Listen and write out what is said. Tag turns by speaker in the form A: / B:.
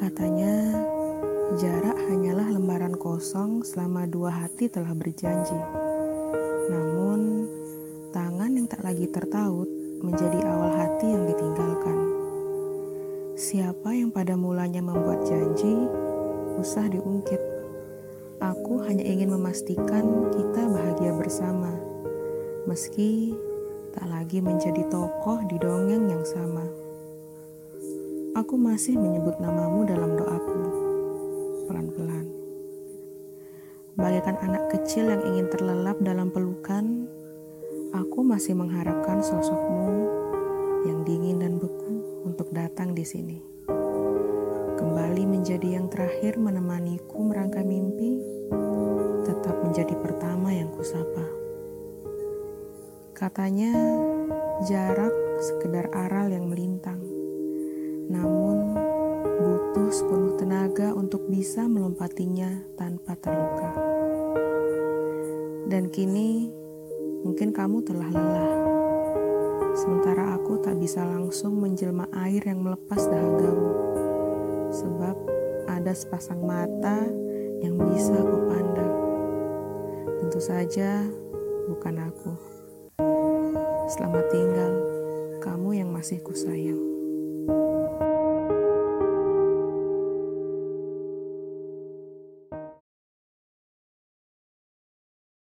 A: Katanya, jarak hanyalah lembaran kosong selama dua hati telah berjanji. Namun, tangan yang tak lagi tertaut menjadi awal hati yang ditinggalkan. Siapa yang pada mulanya membuat janji, usah diungkit. Aku hanya ingin memastikan kita bahagia bersama, meski tak lagi menjadi tokoh di dongeng yang sama. Aku masih menyebut namamu dalam doaku, pelan-pelan. Bagaikan anak kecil yang ingin terlelap dalam pelukan, aku masih mengharapkan sosokmu yang dingin dan beku untuk datang di sini. Kembali menjadi yang terakhir menemaniku merangkai mimpi, tetap menjadi pertama yang kusapa. Katanya, jarak sekedar aral yang melintang namun butuh sepenuh tenaga untuk bisa melompatinya tanpa terluka. Dan kini mungkin kamu telah lelah, sementara aku tak bisa langsung menjelma air yang melepas dahagamu, sebab ada sepasang mata yang bisa kau pandang. Tentu saja bukan aku. Selamat tinggal, kamu yang masih kusayang. Música